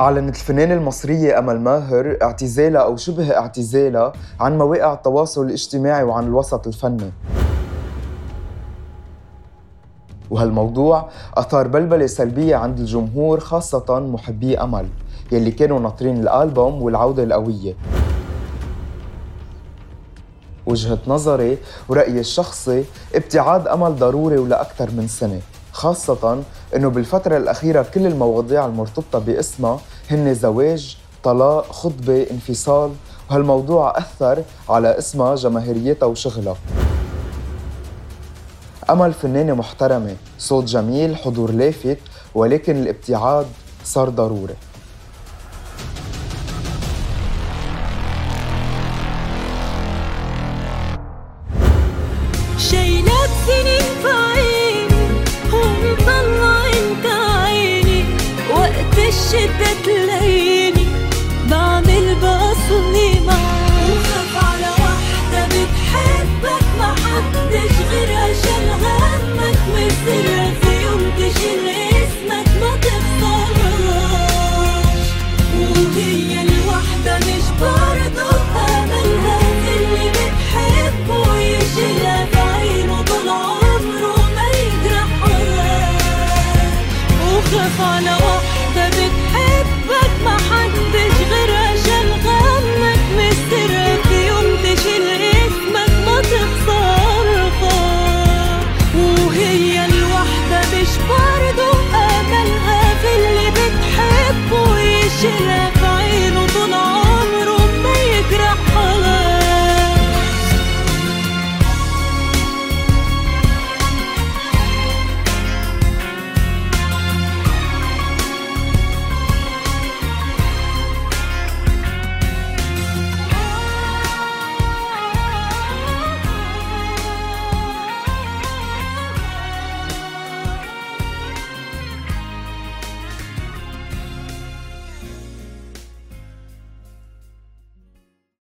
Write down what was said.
أعلنت الفنانة المصرية أمل ماهر اعتزالها أو شبه اعتزالها عن مواقع التواصل الاجتماعي وعن الوسط الفني. وهالموضوع أثار بلبلة سلبية عند الجمهور خاصة محبي أمل يلي كانوا ناطرين الألبوم والعودة القوية. وجهة نظري ورأيي الشخصي ابتعاد أمل ضروري ولأكثر من سنة. خاصة أنه بالفترة الأخيرة كل المواضيع المرتبطة باسمها هن زواج طلاق خطبة انفصال. وهالموضوع أثر على اسمها جماهيريتها وشغلها. أمل فنانة محترمة صوت جميل حضور لافت ولكن الابتعاد صار ضروري. سنين الشدة تلاقيني بعمل بصلي معاك وخاف على واحدة بتحبك ما حدش غيرها شال همك مصيرها في يوم تشيل اسمك ما تخسرهاش. وهي الواحدة مش برضه أملها في اللي بتحبه يشيلها في عينه طول عمره ما يجرحهاش. وخاف على واحدة she left